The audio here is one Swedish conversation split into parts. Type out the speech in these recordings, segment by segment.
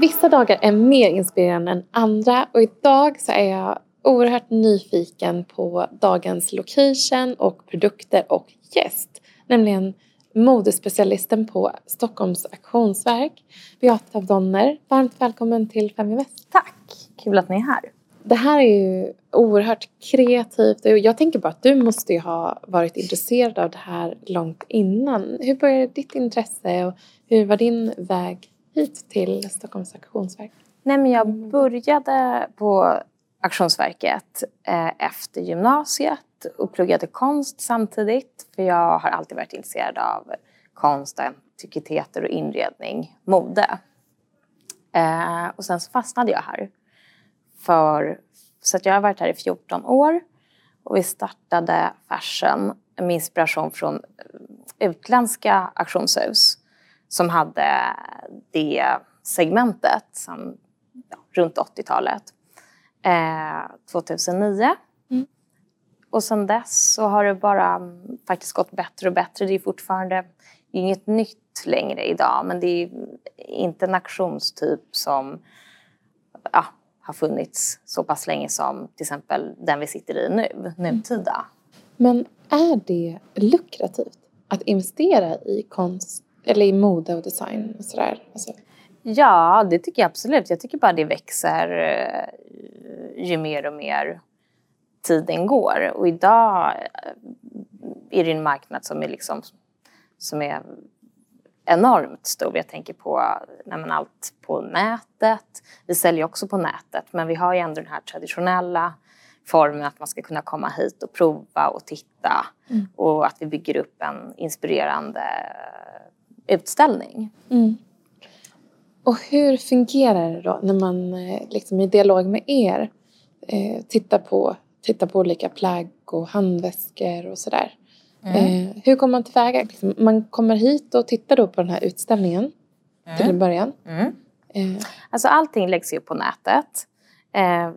Vissa dagar är mer inspirerande än andra och idag så är jag oerhört nyfiken på dagens location och produkter och gäst. Nämligen modespecialisten på Stockholms auktionsverk, Beata Donner. Varmt välkommen till Fem i Väst. Tack! Kul att ni är här. Det här är ju oerhört kreativt och jag tänker bara att du måste ju ha varit intresserad av det här långt innan. Hur började ditt intresse och hur var din väg hit till Stockholms auktionsverk? Nej, men jag började på Auktionsverket eh, efter gymnasiet och pluggade konst samtidigt. För jag har alltid varit intresserad av konst, antikviteter och inredning, mode. Eh, och sen så fastnade jag här. För, så att jag har varit här i 14 år och vi startade Fashion med inspiration från utländska auktionshus som hade det segmentet som, ja, runt 80-talet. Eh, 2009. Mm. Och sen dess så har det bara mm, faktiskt gått bättre och bättre. Det är fortfarande det är inget nytt längre idag men det är inte en auktionstyp som ja, har funnits så pass länge som till exempel den vi sitter i nu, nutida. Men är det lukrativt att investera i konst eller i mode och design och sådär? Alltså. Ja, det tycker jag absolut. Jag tycker bara det växer eh, ju mer och mer tiden går. Och idag eh, är det en marknad som är, liksom, som är enormt stor. Jag tänker på nej, allt på nätet. Vi säljer också på nätet, men vi har ju ändå den här traditionella formen att man ska kunna komma hit och prova och titta. Mm. Och att vi bygger upp en inspirerande utställning. Mm. Och hur fungerar det då när man eh, liksom, i dialog med er eh, tittar, på, tittar på olika plagg och handväskor och sådär? Mm. Eh, hur går man tillväga? Liksom, man kommer hit och tittar då på den här utställningen mm. till en början. Mm. Eh. Alltså allting läggs ju på nätet. Eh,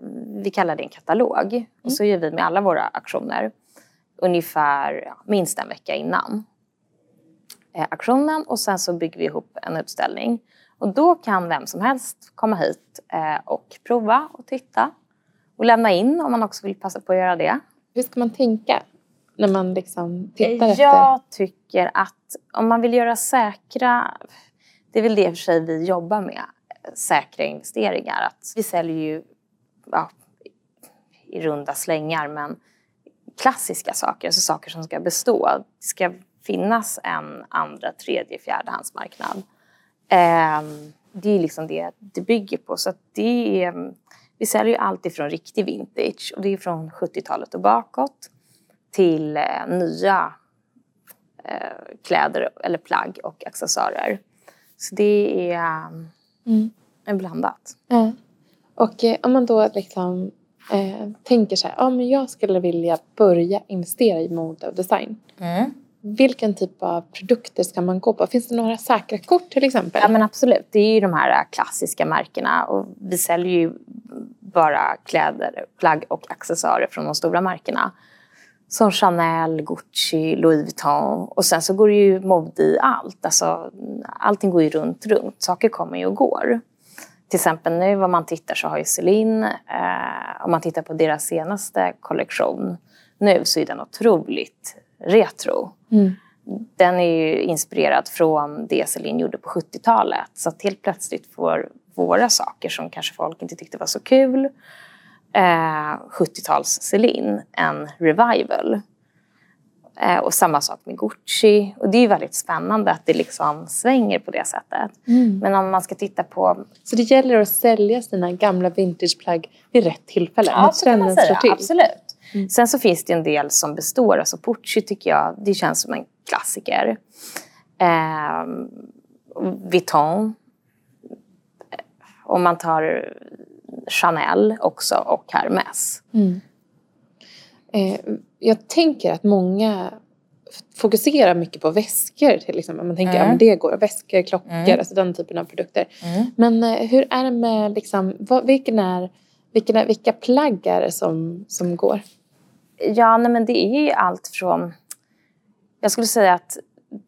vi kallar det en katalog. Mm. Och så gör vi med alla våra aktioner ungefär ja, minst en vecka innan eh, aktionen och sen så bygger vi ihop en utställning. Och då kan vem som helst komma hit eh, och prova och titta och lämna in om man också vill passa på att göra det. Hur ska man tänka när man liksom tittar efter? Jag tycker att om man vill göra säkra, det är väl det för sig vi jobbar med, säkra investeringar. Att vi säljer ju ja, i runda slängar men klassiska saker, alltså saker som ska bestå. Det ska finnas en andra, tredje, fjärdehandsmarknad. Ehm, det är liksom det det bygger på. Så det är, vi säljer ju allt ifrån riktig vintage och det är från 70-talet och bakåt till eh, nya eh, kläder eller plagg och accessoarer. Så det är mm. en blandat. Mm. Och eh, om man då liksom eh, tänker så här, men jag skulle vilja börja investera i mode och design. Mm. Vilken typ av produkter ska man gå på? Finns det några säkra kort till exempel? Ja men absolut, det är ju de här äh, klassiska märkena och vi säljer ju bara kläder, plagg och accessoarer från de stora märkena. Som Chanel, Gucci, Louis Vuitton och sen så går det ju mode i allt. Alltså, allting går ju runt, runt. Saker kommer ju och går. Till exempel nu om man tittar så har ju Celine, eh, om man tittar på deras senaste kollektion nu så är den otroligt retro. Mm. Den är inspirerad från det Celine gjorde på 70-talet. Så att helt plötsligt får våra saker som kanske folk inte tyckte var så kul, eh, 70-tals Celine, en revival. Eh, och samma sak med Gucci. Och det är väldigt spännande att det liksom svänger på det sättet. Mm. Men om man ska titta på... Så det gäller att sälja sina gamla vintageplagg vid rätt tillfälle? Ja, så kan man säga. Absolut. Mm. Sen så finns det en del som består. Alltså Pucci tycker jag, det känns som en klassiker. Eh, Vuitton. Om man tar Chanel också och Hermes. Mm. Eh, jag tänker att många fokuserar mycket på väskor till exempel. Man tänker, mm. ja men det går, väskor, klockor, mm. alltså den typen av produkter. Mm. Men eh, hur är det med liksom, vad, vilken är, vilken är, vilka plagg är det som, som går? Ja, nej, men det är ju allt från... Jag skulle säga att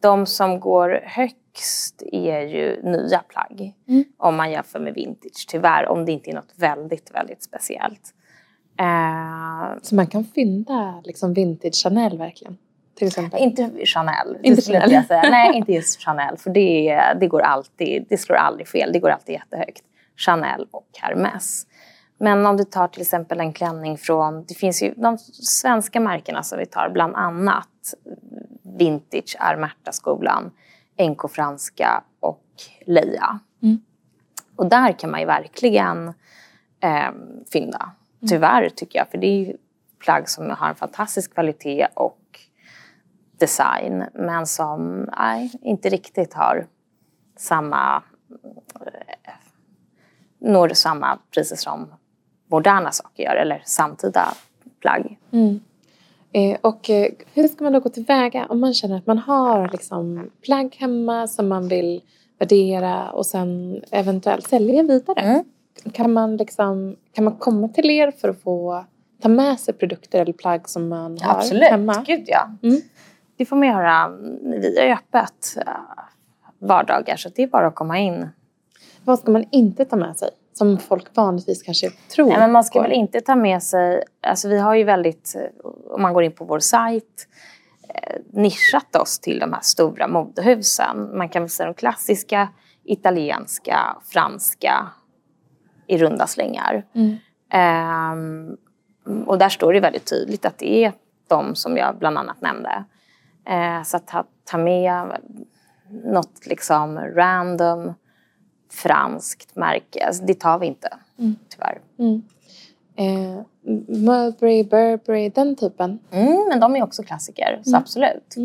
de som går högst är ju nya plagg. Mm. Om man jämför med vintage, tyvärr. Om det inte är något väldigt, väldigt speciellt. Eh, Så man kan fynda liksom vintage Chanel verkligen? Till exempel? inte Chanel. Inte skulle Chanel. Jag säga. Nej, inte just Chanel. För det, det går alltid, det slår aldrig fel. Det går alltid jättehögt. Chanel och Hermès. Men om du tar till exempel en klänning från, det finns ju de svenska märkena som vi tar, bland annat Vintage är Märta-skolan, NK Franska och Leia. Mm. Och där kan man ju verkligen eh, fynda. Tyvärr tycker jag, för det är ju plagg som har en fantastisk kvalitet och design, men som nej, inte riktigt har samma eh, når samma priser som moderna saker gör, eller samtida plagg. Mm. Eh, och eh, hur ska man då gå tillväga om man känner att man har liksom, plagg hemma som man vill värdera och sen eventuellt sälja vidare? Mm. Kan, man liksom, kan man komma till er för att få ta med sig produkter eller plagg som man har Absolut, hemma? gud ja. Mm. Det får man göra. Vi är öppet eh, vardagar, så det är bara att komma in. Vad ska man inte ta med sig? Som folk vanligtvis kanske tror. Nej, men man ska går. väl inte ta med sig... Alltså vi har ju väldigt, om man går in på vår sajt, eh, nischat oss till de här stora modehusen. Man kan väl säga de klassiska italienska, franska i runda slängar. Mm. Ehm, och där står det väldigt tydligt att det är de som jag bland annat nämnde. Eh, så att ta, ta med något liksom random franskt märke, alltså, det tar vi inte Mm. tyvärr. Mm. Eh, Mulberry, Burberry, den typen. Mm, men de är också klassiker, så Mm. absolut.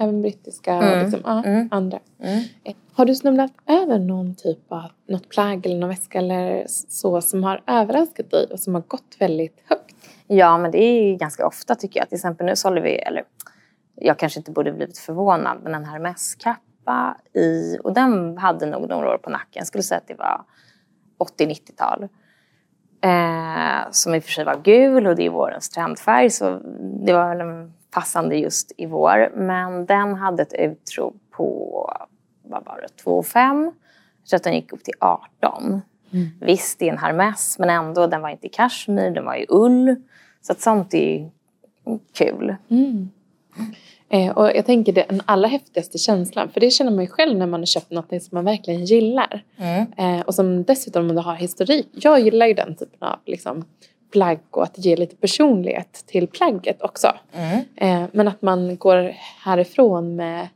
Även brittiska Mm. och liksom, ja, Mm. andra. Mm. Eh, Har du snubblat över någon typ av något plagg eller någon väska eller så som har överraskat dig och som har gått väldigt högt? Ja, men det är ganska ofta tycker jag. Till exempel nu sålde vi, eller jag kanske inte borde blivit förvånad, men en Hermes-kappa i, och den hade nog några år på nacken. Jag skulle säga att det var 80-90-tal. Eh, som i och för sig var gul och det är vårens trendfärg så det var väl passande just i vår. Men den hade ett utrop på, vad var det, 2,5. Jag tror att den gick upp till 18. Mm. Visst, det är en Hermes, men ändå, den var inte i kashmir, den var i ull. Så att sånt är kul. Mm. Eh, och jag tänker det är den allra häftigaste känslan, för det känner man ju själv när man har köpt något som man verkligen gillar. Eh, och som dessutom har historik. Jag gillar ju den typen av liksom, plagg och att ge lite personlighet till plagget också. Eh, men att man går härifrån med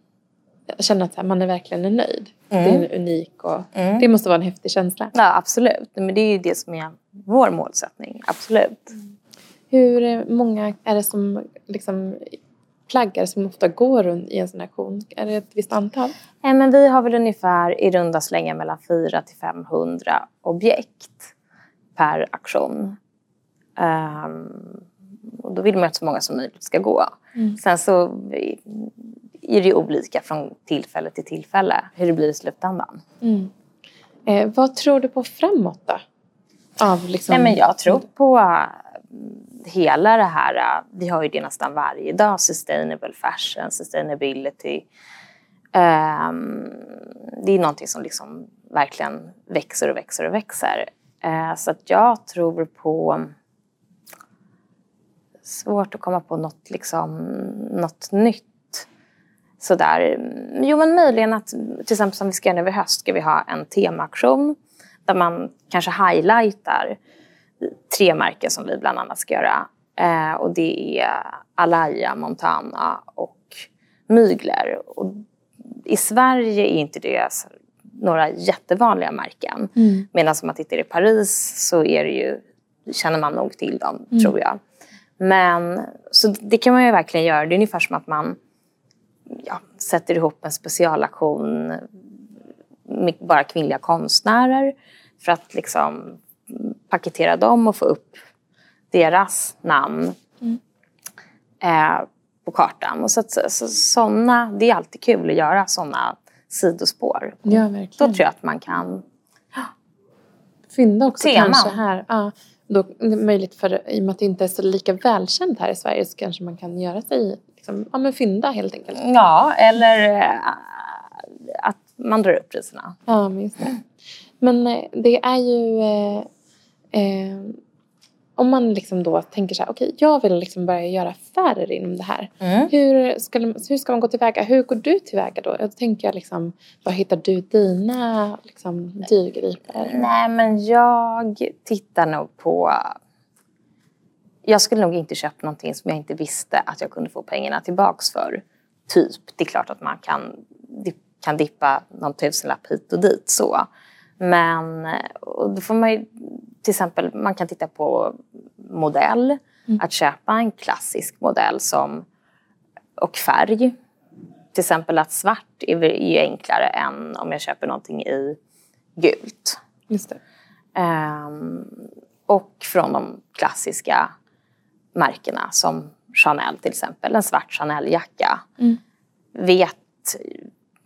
känner att man är verkligen är nöjd. Mm. Det är unik och det måste vara en häftig känsla. Ja, absolut. Men det är ju det som är vår målsättning. Absolut. Hur många är det som liksom plaggar som ofta går runt i en sån auktion? Är det ett visst antal? Nej, men vi har väl ungefär i runda slängar mellan 400 till 500 objekt per auktion. Ehm, och då vill man att så många som möjligt ska gå. Mm. Sen så är det olika från tillfälle till tillfälle hur det blir i slutändan. Mm. Eh, vad tror du på framåt då? Av liksom... Nej, men jag tror på hela det här, äh, vi har ju det nästan varje dag, sustainable fashion, sustainability. Ehm, det är någonting som liksom verkligen växer och växer och växer. Ehm, så att jag tror på, svårt att komma på något, liksom, något nytt. Sådär. Jo men möjligen att, till exempel som vi ska göra nu i höst, ska vi ha en temaaktion där man kanske highlightar tre märken som vi bland annat ska göra. Eh, och det är Alaya, Montana och Mygler. Och I Sverige är inte det några jättevanliga märken. Mm. Medan om man tittar i Paris så är det ju, känner man nog till dem, tror jag. Men så det kan man ju verkligen göra. Det är ungefär som att man ja, sätter ihop en specialaktion med bara kvinnliga konstnärer för att liksom paketera dem och få upp deras namn Mm. eh, på kartan. Och så, att, så, så, såna, det är alltid kul att göra sådana sidospår. Ja, Då verkligen. tror jag att man kan... Fynda också Teman. kanske här. Ja, då, det är möjligt för, i och med att det inte är så lika välkänt här i Sverige så kanske man kan göra sig, liksom, ja men fynda helt enkelt. Ja, eller eh, att man drar upp priserna. Ja, men just det. Men eh, det är ju... Eh, om man liksom då tänker så här, okej, jag vill liksom börja göra affärer inom det här. Mm. Hur, ska, hur ska man gå tillväga? Hur går du tillväga då? Jag tänker liksom, var hittar du dina liksom, dyrgripar? Nej, men jag tittar nog på... Jag skulle nog inte köpa någonting som jag inte visste att jag kunde få pengarna tillbaks för. Typ, det är klart att man kan, kan dippa någon tusenlapp hit och dit så. Men och då får man ju, till exempel, man kan titta på modell. Mm. Att köpa en klassisk modell som, och färg. Till exempel att svart är ju enklare än om jag köper någonting i gult. Just. Um, och från de klassiska märkena som Chanel till exempel. En svart Chanel-jacka. Mm. Vet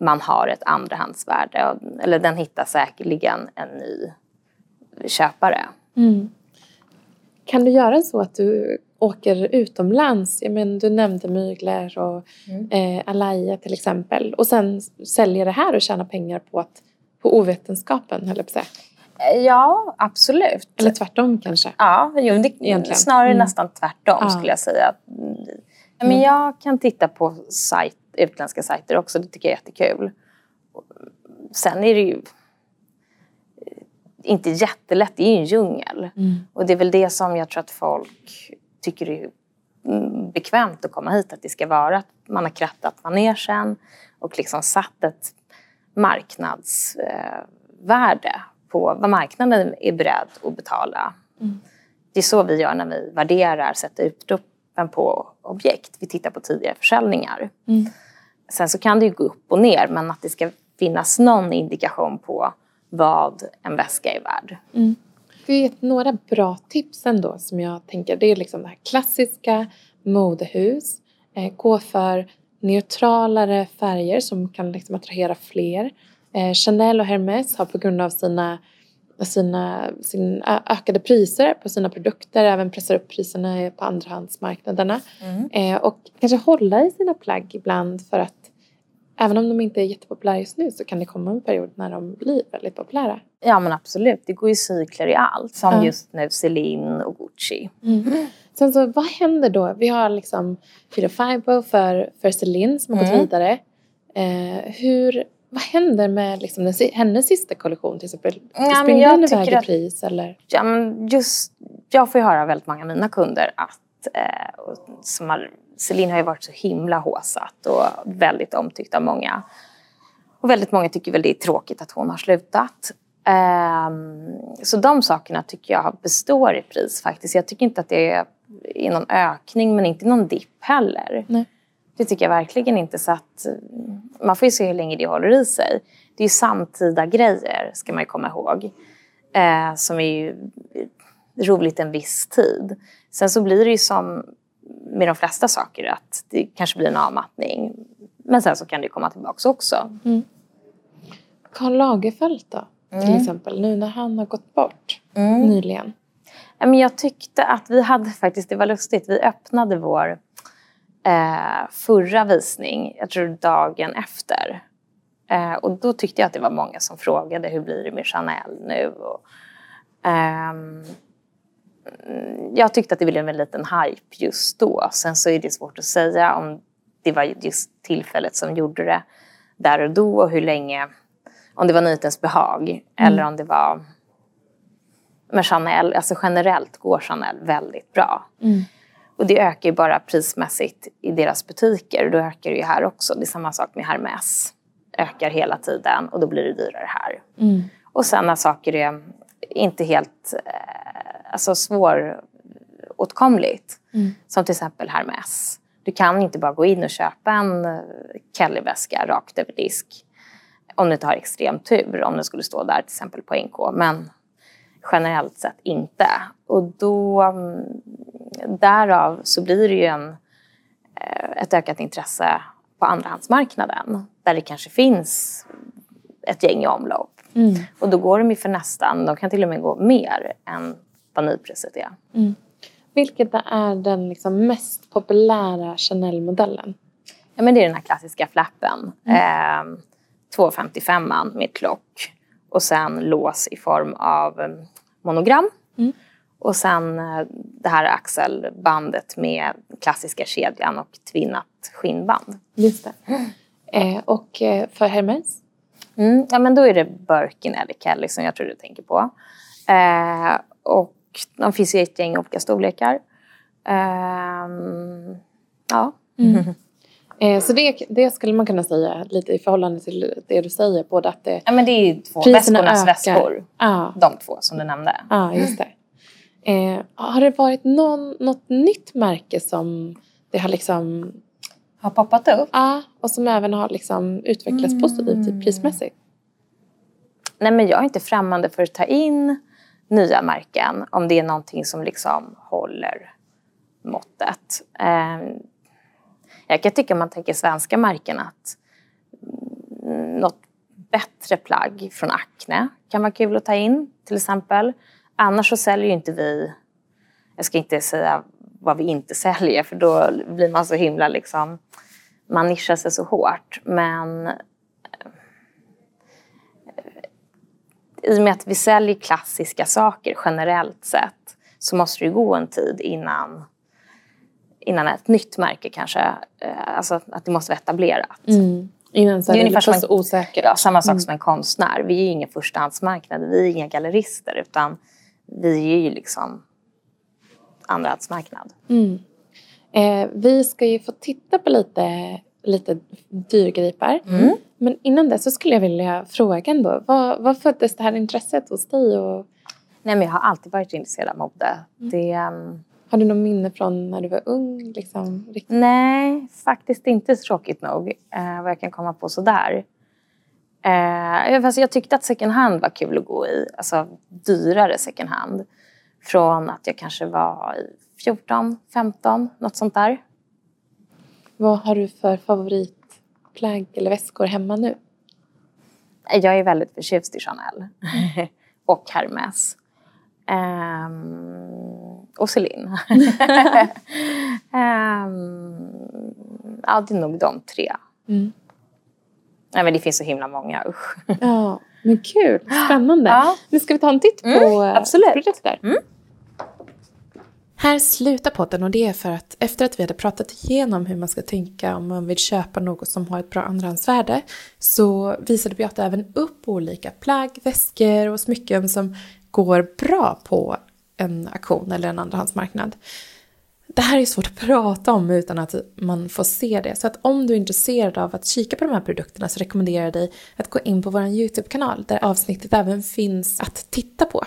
man har ett andrahandsvärde. Eller den hittar säkerligen en ny köpare. Mm. Kan du göra så att du åker utomlands? Jag men, du nämnde Mygler och mm. eh, Alaya till exempel. Och sen säljer det här och tjänar pengar på, att, på ovetenskapen, höll jag på eh, Ja, absolut. Eller tvärtom kanske? Ja, jo, det, Egentligen. snarare mm. nästan tvärtom ja. skulle jag säga. Men mm. jag kan titta på sajt, utländska sajter också, det tycker jag är jättekul. Sen är det ju inte jättelätt, det är ju en djungel. Mm. Och det är väl det som jag tror att folk tycker är bekvämt att komma hit, att det ska vara att man har krattat manegen och liksom satt ett marknadsvärde på vad marknaden är beredd att betala. Mm. Det är så vi gör när vi värderar, sätter utropen på objekt. Vi tittar på tidigare försäljningar. Mm. Sen så kan det ju gå upp och ner, men att det ska finnas någon indikation på vad en väska är värd. Mm. Du har gett några bra tips ändå som jag tänker, det är liksom det här klassiska modehus, eh, gå för neutralare färger som kan liksom attrahera fler. Eh, Chanel och Hermes har på grund av sina, sina sin ökade priser på sina produkter även pressar upp priserna på andrahandsmarknaderna. Mm. Eh, och kanske hålla i sina plagg ibland för att även om de inte är jättepopulära just nu så kan det komma en period när de blir väldigt populära. Ja men absolut, det går ju cykler i allt. Som ja. just nu Celine och Gucci. Mm. Sen så vad händer då? Vi har liksom Fibo för, för Celine som har mm. gått vidare. Eh, hur, vad händer med liksom den, hennes sista kollektion till exempel? Ja, Springer den iväg i pris eller? Ja, men just, jag får ju höra väldigt många av mina kunder att eh, som har Celine har ju varit så himla håsat och väldigt omtyckt av många. Och väldigt många tycker väl det är tråkigt att hon har slutat. Um, så de sakerna tycker jag består i pris faktiskt. Jag tycker inte att det är någon ökning men inte någon dipp heller. Nej. Det tycker jag verkligen inte. Så att, man får ju se hur länge det håller i sig. Det är ju samtida grejer ska man ju komma ihåg. Eh, som är ju roligt en viss tid. Sen så blir det ju som med de flesta saker att det kanske blir en avmattning. Men sen så kan det komma tillbaka också. Mm. Karl Lagerfeld då, till mm. exempel, nu när han har gått bort mm. nyligen? Jag tyckte att vi hade faktiskt, det var lustigt, vi öppnade vår eh, förra visning, jag tror dagen efter. Eh, och då tyckte jag att det var många som frågade hur blir det med Chanel nu? Och, eh, jag tyckte att det blev en liten hype just då. Sen så är det svårt att säga om det var just tillfället som gjorde det där och då och hur länge, om det var nyhetens behag mm. eller om det var med Chanel, alltså generellt går Chanel väldigt bra. Mm. Och det ökar ju bara prismässigt i deras butiker. Då ökar det ju här också. Det är samma sak med Hermes. Ökar hela tiden och då blir det dyrare här. Mm. Och sen när saker är inte helt eh, alltså svåråtkomligt. Mm. Som till exempel Hermes. Du kan inte bara gå in och köpa en eh, Kelly-väska rakt över disk. Om du inte har extrem tur, om den skulle stå där till exempel på NK. Men generellt sett inte. Och då, mm, därav så blir det ju en, eh, ett ökat intresse på andrahandsmarknaden. Där det kanske finns ett gäng i omlopp. Mm. Och då går de ju för nästan, de kan till och med gå mer än vad nypriset är. Mm. Vilket är den liksom mest populära Chanel-modellen? Ja, men det är den här klassiska flappen. Mm. Eh, 255 med klock och sen lås i form av eh, monogram. Mm. Och sen eh, det här axelbandet med klassiska kedjan och tvinnat skinnband. Just det. Eh, och eh, för Hermes? Mm, ja, men då är det Birkin eller Kelly som jag tror du tänker på. Eh, och de finns i ett gäng olika storlekar. Ehm, ja. Eh, så det, det skulle man kunna säga lite i förhållande till det du säger. Både att det, ja, men det är ju två väskornas ökar. väskor. Ja, De två som du nämnde. ja just det. Eh, har det varit någon, något nytt märke som det har liksom... Har poppat upp? Ja, och som även har liksom utvecklats positivt typ prismässigt? Nej, men jag är inte främmande för att ta in nya märken om det är någonting som liksom håller måttet. Eh, jag kan tycka om man tänker svenska märken att mm, något bättre plagg från Acne kan vara kul att ta in till exempel. Annars så säljer ju inte vi, jag ska inte säga vad vi inte säljer för då blir man så himla liksom, man nischar sig så hårt. Men i och med att vi säljer klassiska saker generellt sett så måste det gå en tid innan, innan ett nytt märke kanske, eh, alltså att det måste vara etablerat. Mm. Innan så Det är ungefär som en- osäkert. Ja, samma sak som en konstnär. Vi är ingen förstahandsmarknad, vi är inga gallerister utan vi är ju liksom andrahandsmarknad. Mm. Eh, vi ska ju få titta på lite, lite dyrgripar. Mm. Men innan det så skulle jag vilja fråga ändå. Vad, vad föddes det här intresset hos dig? Och Nej, men jag har alltid varit intresserad av mode. Det, ehm, har du något minne från när du var ung? Liksom, riktigt? Nej, faktiskt inte tråkigt nog. Eh, vad jag kan komma på sådär. Eh, fast jag tyckte att second hand var kul att gå i. Alltså dyrare second hand. Från att jag kanske var i 14, 15, något sånt där. Vad har du för favoritplagg eller väskor hemma nu? Jag är väldigt förtjust i Chanel. och Hermes. Ehm, och Celine. Ehm, ja, det är nog de tre. Mm. Nej, men det finns så himla många, usch. Ja, men kul. Spännande. Ja. Nu ska vi ta en titt på Mm, eh, absolut. produkter. Här slutar podden och det är för att efter att vi hade pratat igenom hur man ska tänka om man vill köpa något som har ett bra andrahandsvärde så visade Beata även upp olika plagg, väskor och smycken som går bra på en auktion eller en andrahandsmarknad. Det här är svårt att prata om utan att man får se det. Så att om du är intresserad av att kika på de här produkterna så rekommenderar jag dig att gå in på vår YouTube-kanal där avsnittet även finns att titta på.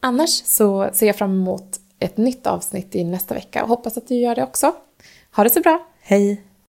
Annars så ser jag fram emot ett nytt avsnitt i nästa vecka och hoppas att du gör det också. Ha det så bra, hej!